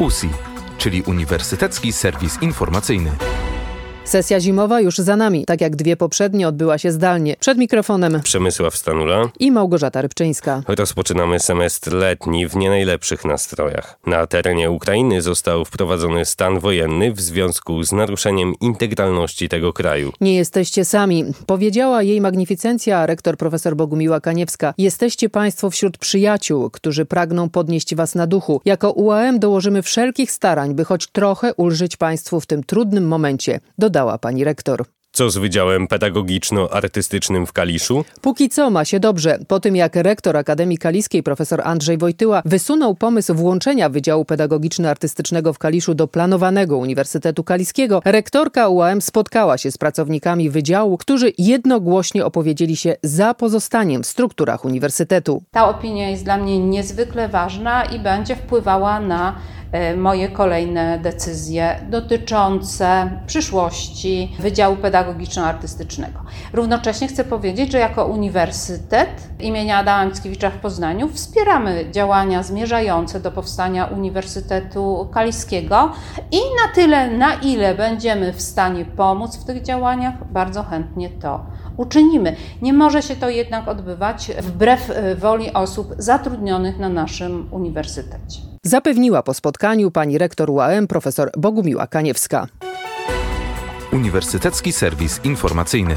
USI, czyli Uniwersytecki Serwis Informacyjny. Sesja zimowa już za nami, tak jak dwie poprzednie odbyła się zdalnie. Przed mikrofonem Przemysław Stanula i Małgorzata Rybczyńska. Rozpoczynamy semestr letni w nie najlepszych nastrojach. Na terenie Ukrainy został wprowadzony stan wojenny w związku z naruszeniem integralności tego kraju. Nie jesteście sami, powiedziała jej magnificencja rektor profesor Bogumiła Kaniewska. Jesteście państwo wśród przyjaciół, którzy pragną podnieść was na duchu. Jako UAM dołożymy wszelkich starań, by choć trochę ulżyć państwu w tym trudnym momencie. Dodała pani rektor. Co z Wydziałem Pedagogiczno-Artystycznym w Kaliszu? Póki co ma się dobrze. Po tym jak rektor Akademii Kaliskiej profesor Andrzej Wojtyła wysunął pomysł włączenia Wydziału Pedagogiczno-Artystycznego w Kaliszu do planowanego Uniwersytetu Kaliskiego, rektorka UAM spotkała się z pracownikami wydziału, którzy jednogłośnie opowiedzieli się za pozostaniem w strukturach uniwersytetu. Ta opinia jest dla mnie niezwykle ważna i będzie wpływała na moje kolejne decyzje dotyczące przyszłości Wydziału Pedagogiczno-Artystycznego. Równocześnie chcę powiedzieć, że jako Uniwersytet imienia Adama Mickiewicza w Poznaniu wspieramy działania zmierzające do powstania Uniwersytetu Kaliskiego i na tyle, na ile będziemy w stanie pomóc w tych działaniach, bardzo chętnie to uczynimy. Nie może się to jednak odbywać wbrew e, woli osób zatrudnionych na naszym uniwersytecie. Zapewniła po spotkaniu pani rektor UAM profesor Bogumiła Kaniewska. Uniwersytecki Serwis Informacyjny.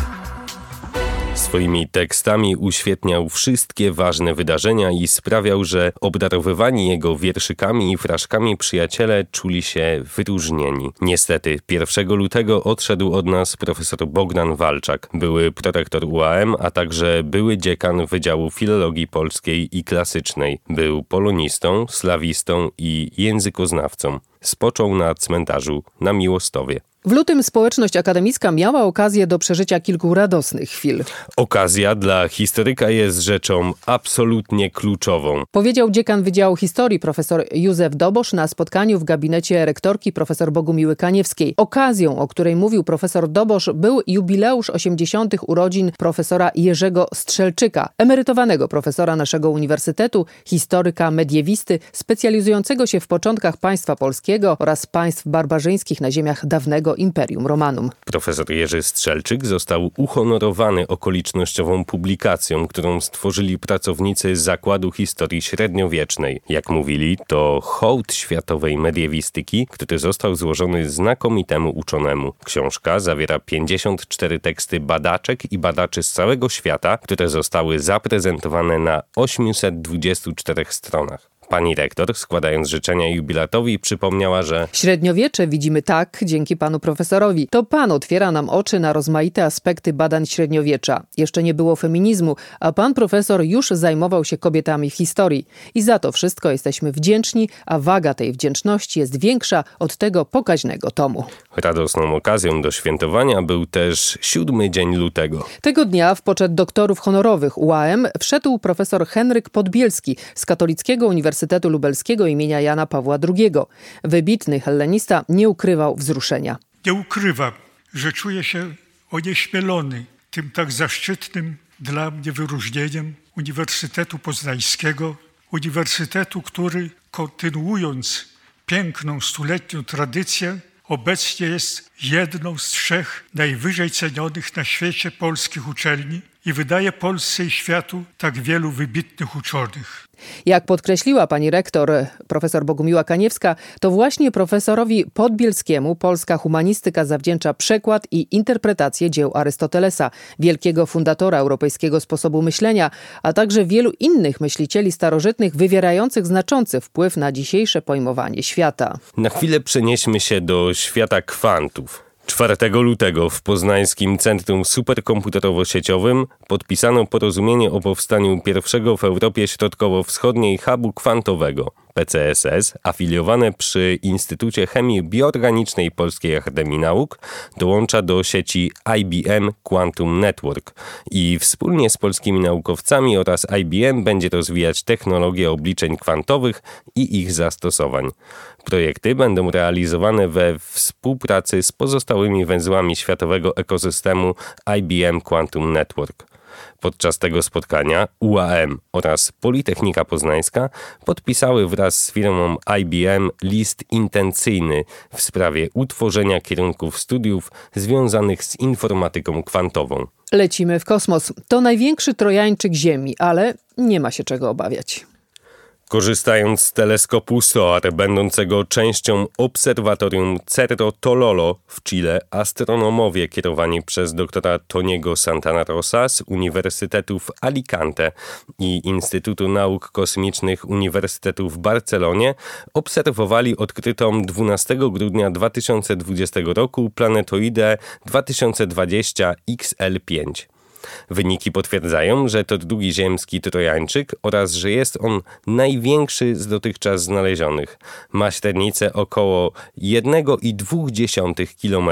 Swoimi tekstami uświetniał wszystkie ważne wydarzenia i sprawiał, że obdarowywani jego wierszykami i fraszkami przyjaciele czuli się wyróżnieni. Niestety, 1 lutego odszedł od nas profesor Bogdan Walczak, były prorektor UAM, a także były dziekan Wydziału Filologii Polskiej i Klasycznej. Był polonistą, slawistą i językoznawcą. Spoczął na cmentarzu na Miłostowie. W lutym społeczność akademicka miała okazję do przeżycia kilku radosnych chwil. Okazja dla historyka jest rzeczą absolutnie kluczową. Powiedział dziekan Wydziału Historii profesor Józef Dobosz na spotkaniu w gabinecie rektorki profesor Bogumiły Kaniewskiej. Okazją, o której mówił profesor Dobosz, był jubileusz 80. urodzin profesora Jerzego Strzelczyka, emerytowanego profesora naszego uniwersytetu, historyka mediewisty, specjalizującego się w początkach państwa polskiego oraz państw barbarzyńskich na ziemiach dawnego Imperium Romanum. Profesor Jerzy Strzelczyk został uhonorowany okolicznościową publikacją, którą stworzyli pracownicy Zakładu Historii Średniowiecznej. Jak mówili, to hołd światowej mediewistyki, który został złożony znakomitemu uczonemu. Książka zawiera 54 teksty badaczek i badaczy z całego świata, które zostały zaprezentowane na 824 stronach. Pani rektor, składając życzenia jubilatowi, przypomniała, że średniowiecze widzimy tak dzięki panu profesorowi. To pan otwiera nam oczy na rozmaite aspekty badań średniowiecza. Jeszcze nie było feminizmu, a pan profesor już zajmował się kobietami w historii. I za to wszystko jesteśmy wdzięczni, a waga tej wdzięczności jest większa od tego pokaźnego tomu. Radosną okazją do świętowania był też siódmy dzień lutego. Tego dnia w poczet doktorów honorowych UAM wszedł profesor Henryk Podbielski z Katolickiego Uniwersytetu Uniwersytetu Lubelskiego imienia Jana Pawła II. Wybitny hellenista nie ukrywał wzruszenia. Nie ukrywam, że czuję się onieśmielony tym tak zaszczytnym dla mnie wyróżnieniem Uniwersytetu Poznańskiego, uniwersytetu, który kontynuując piękną stuletnią tradycję, obecnie jest jedną z trzech najwyżej cenionych na świecie polskich uczelni i wydaje Polsce i światu tak wielu wybitnych uczonych. Jak podkreśliła pani rektor profesor Bogumiła Kaniewska, to właśnie profesorowi Podbielskiemu polska humanistyka zawdzięcza przekład i interpretację dzieł Arystotelesa, wielkiego fundatora europejskiego sposobu myślenia, a także wielu innych myślicieli starożytnych wywierających znaczący wpływ na dzisiejsze pojmowanie świata. Na chwilę przenieśmy się do świata kwantów. 4 lutego w poznańskim Centrum Superkomputerowo-Sieciowym podpisano porozumienie o powstaniu pierwszego w Europie Środkowo-Wschodniej hubu kwantowego. PCSS, afiliowane przy Instytucie Chemii Bioorganicznej Polskiej Akademii Nauk, dołącza do sieci IBM Quantum Network i wspólnie z polskimi naukowcami oraz IBM będzie rozwijać technologię obliczeń kwantowych i ich zastosowań. Projekty będą realizowane we współpracy z pozostałymi węzłami światowego ekosystemu IBM Quantum Network. Podczas tego spotkania UAM oraz Politechnika Poznańska podpisały wraz z firmą IBM list intencyjny w sprawie utworzenia kierunków studiów związanych z informatyką kwantową. Lecimy w kosmos. To największy trojańczyk Ziemi, ale nie ma się czego obawiać. Korzystając z teleskopu SOAR, będącego częścią obserwatorium Cerro Tololo w Chile, astronomowie kierowani przez doktora Toniego Santana Rosa z Uniwersytetu w Alicante i Instytutu Nauk Kosmicznych Uniwersytetu w Barcelonie obserwowali odkrytą 12 grudnia 2020 roku planetoidę 2020 XL5. Wyniki potwierdzają, że to drugi ziemski trojańczyk oraz że jest on największy z dotychczas znalezionych. Ma średnicę około 1,2 km.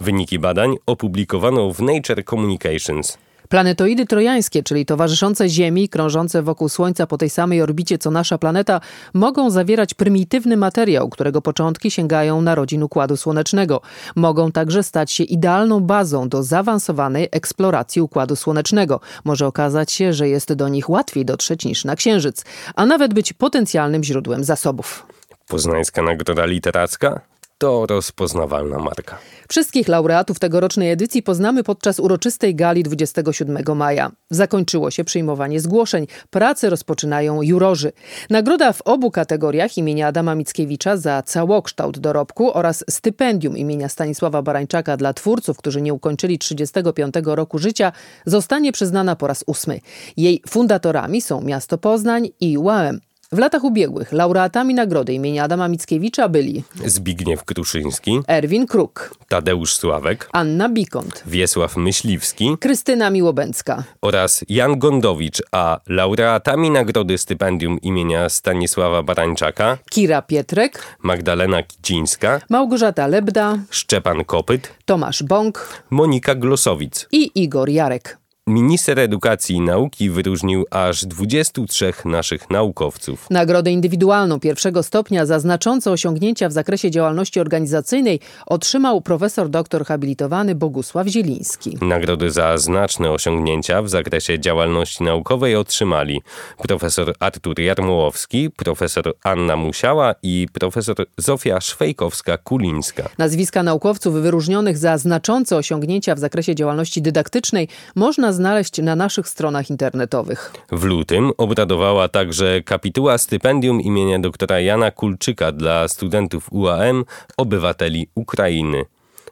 Wyniki badań opublikowano w Nature Communications. Planetoidy trojańskie, czyli towarzyszące Ziemi, krążące wokół Słońca po tej samej orbicie co nasza planeta, mogą zawierać prymitywny materiał, którego początki sięgają narodzin Układu Słonecznego. Mogą także stać się idealną bazą do zaawansowanej eksploracji Układu Słonecznego. Może okazać się, że jest do nich łatwiej dotrzeć niż na Księżyc, a nawet być potencjalnym źródłem zasobów. Poznańska Nagroda Literacka to rozpoznawalna marka. Wszystkich laureatów tegorocznej edycji poznamy podczas uroczystej gali 27 maja. Zakończyło się przyjmowanie zgłoszeń. Prace rozpoczynają jurorzy. Nagroda w obu kategoriach imienia Adama Mickiewicza za całokształt dorobku oraz stypendium imienia Stanisława Barańczaka dla twórców, którzy nie ukończyli 35 roku życia, zostanie przyznana po raz ósmy. Jej fundatorami są miasto Poznań i UAM. W latach ubiegłych laureatami nagrody imienia Adama Mickiewicza byli Zbigniew Kruszyński, Erwin Kruk, Tadeusz Sławek, Anna Bikont, Wiesław Myśliwski Krystyna Miłobęcka oraz Jan Gondowicz, a laureatami nagrody stypendium imienia Stanisława Barańczaka Kira Pietrek, Magdalena Kicińska, Małgorzata Lebda, Szczepan Kopyt, Tomasz Bąk Monika Glosowic. i Igor Jarek. Minister Edukacji i Nauki wyróżnił aż 23 naszych naukowców. Nagrodę indywidualną pierwszego stopnia za znaczące osiągnięcia w zakresie działalności organizacyjnej otrzymał profesor doktor habilitowany Bogusław Zieliński. Nagrody za znaczne osiągnięcia w zakresie działalności naukowej otrzymali profesor Artur Jarmołowski, profesor Anna Musiała i profesor Zofia Szwejkowska-Kulińska. Nazwiska naukowców wyróżnionych za znaczące osiągnięcia w zakresie działalności dydaktycznej można znaleźć na naszych stronach internetowych. W lutym obradowała także kapituła stypendium imienia doktora Jana Kulczyka dla studentów UAM, obywateli Ukrainy.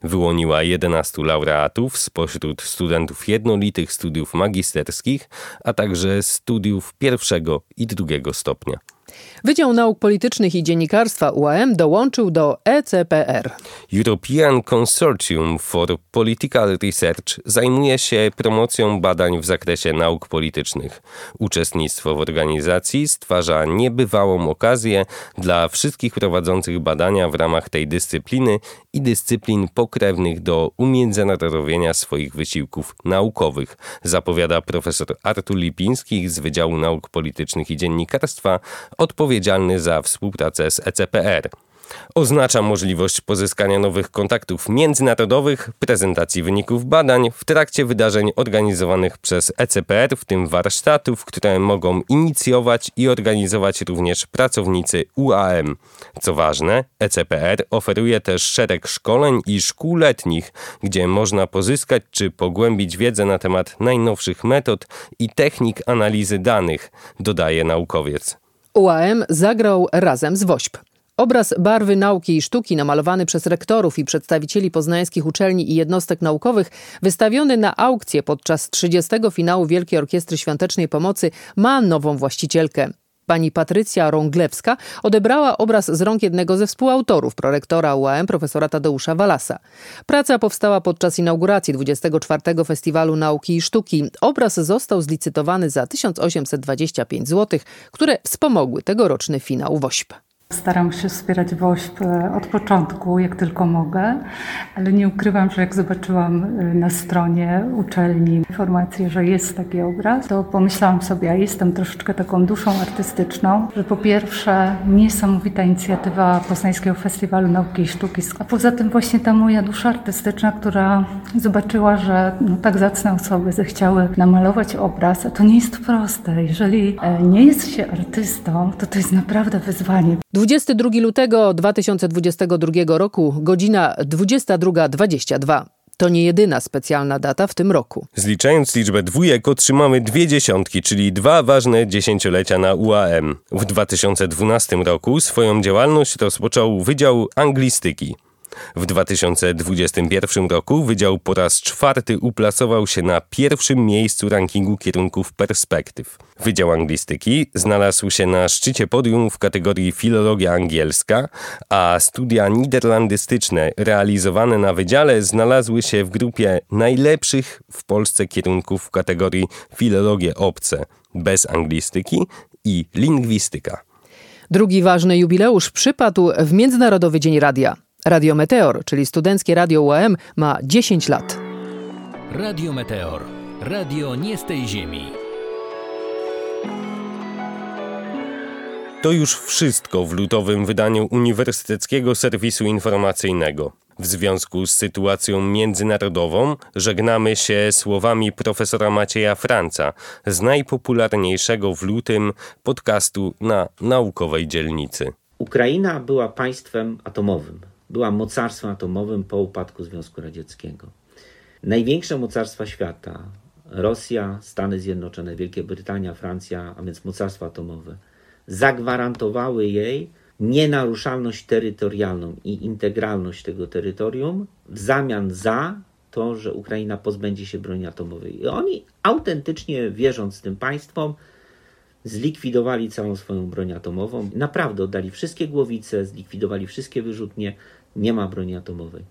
Wyłoniła 11 laureatów spośród studentów jednolitych studiów magisterskich, a także studiów pierwszego i drugiego stopnia. Wydział Nauk Politycznych i Dziennikarstwa UAM dołączył do ECPR. European Consortium for Political Research zajmuje się promocją badań w zakresie nauk politycznych. Uczestnictwo w organizacji stwarza niebywałą okazję dla wszystkich prowadzących badania w ramach tej dyscypliny i dyscyplin pokrewnych do umiędzynarodowienia swoich wysiłków naukowych, zapowiada profesor Artur Lipiński z Wydziału Nauk Politycznych i Dziennikarstwa, odpowiedzialny za współpracę z ECPR. Oznacza możliwość pozyskania nowych kontaktów międzynarodowych, prezentacji wyników badań w trakcie wydarzeń organizowanych przez ECPR, w tym warsztatów, które mogą inicjować i organizować również pracownicy UAM. Co ważne, ECPR oferuje też szereg szkoleń i szkół letnich, gdzie można pozyskać czy pogłębić wiedzę na temat najnowszych metod i technik analizy danych, dodaje naukowiec. UAM zagrał razem z WOŚP. Obraz barwy nauki i sztuki namalowany przez rektorów i przedstawicieli poznańskich uczelni i jednostek naukowych, wystawiony na aukcję podczas 30. finału Wielkiej Orkiestry Świątecznej Pomocy, ma nową właścicielkę. Pani Patrycja Rąglewska odebrała obraz z rąk jednego ze współautorów, prorektora UAM, profesora Tadeusza Walasa. Praca powstała podczas inauguracji 24. Festiwalu Nauki i Sztuki. Obraz został zlicytowany za 1825 zł, które wspomogły tegoroczny finał WOŚP. Staram się wspierać WOŚP e, od początku, jak tylko mogę, ale nie ukrywam, że jak zobaczyłam e, na stronie uczelni informację, że jest taki obraz, to pomyślałam sobie, ja jestem troszeczkę taką duszą artystyczną, że po pierwsze niesamowita inicjatywa Poznańskiego Festiwalu Nauki i Sztuki, a poza tym właśnie ta moja dusza artystyczna, która zobaczyła, że no, tak zacne osoby zechciały namalować obraz, a to nie jest proste. Jeżeli e, nie jest się artystą, to to jest naprawdę wyzwanie. 22 lutego 2022 roku, godzina 22.22. To nie jedyna specjalna data w tym roku. Zliczając liczbę dwójek otrzymamy dwie dziesiątki, czyli dwa ważne dziesięciolecia na UAM. W 2012 roku swoją działalność rozpoczął Wydział Anglistyki. W 2021 roku Wydział po raz czwarty uplasował się na pierwszym miejscu rankingu kierunków perspektyw. Wydział Anglistyki znalazł się na szczycie podium w kategorii Filologia Angielska, a studia niderlandystyczne realizowane na wydziale znalazły się w grupie najlepszych w Polsce kierunków w kategorii Filologie obce, bez anglistyki i lingwistyka. Drugi ważny jubileusz przypadł w Międzynarodowy Dzień Radia. Radio Meteor, czyli studenckie radio UAM, ma 10 lat. Radio Meteor. Radio nie z tej ziemi. To już wszystko w lutowym wydaniu Uniwersyteckiego Serwisu Informacyjnego. W związku z sytuacją międzynarodową żegnamy się słowami profesora Macieja Franca z najpopularniejszego w lutym podcastu na naukowej dzielnicy. Ukraina była państwem atomowym była mocarstwem atomowym po upadku Związku Radzieckiego. Największe mocarstwa świata Rosja, Stany Zjednoczone, Wielka Brytania, Francja, a więc mocarstwa atomowe, zagwarantowały jej nienaruszalność terytorialną i integralność tego terytorium w zamian za to, że Ukraina pozbędzie się broni atomowej. I oni autentycznie wierząc tym państwom, zlikwidowali całą swoją broń atomową. Naprawdę oddali wszystkie głowice, zlikwidowali wszystkie wyrzutnie, nie ma broni atomowej.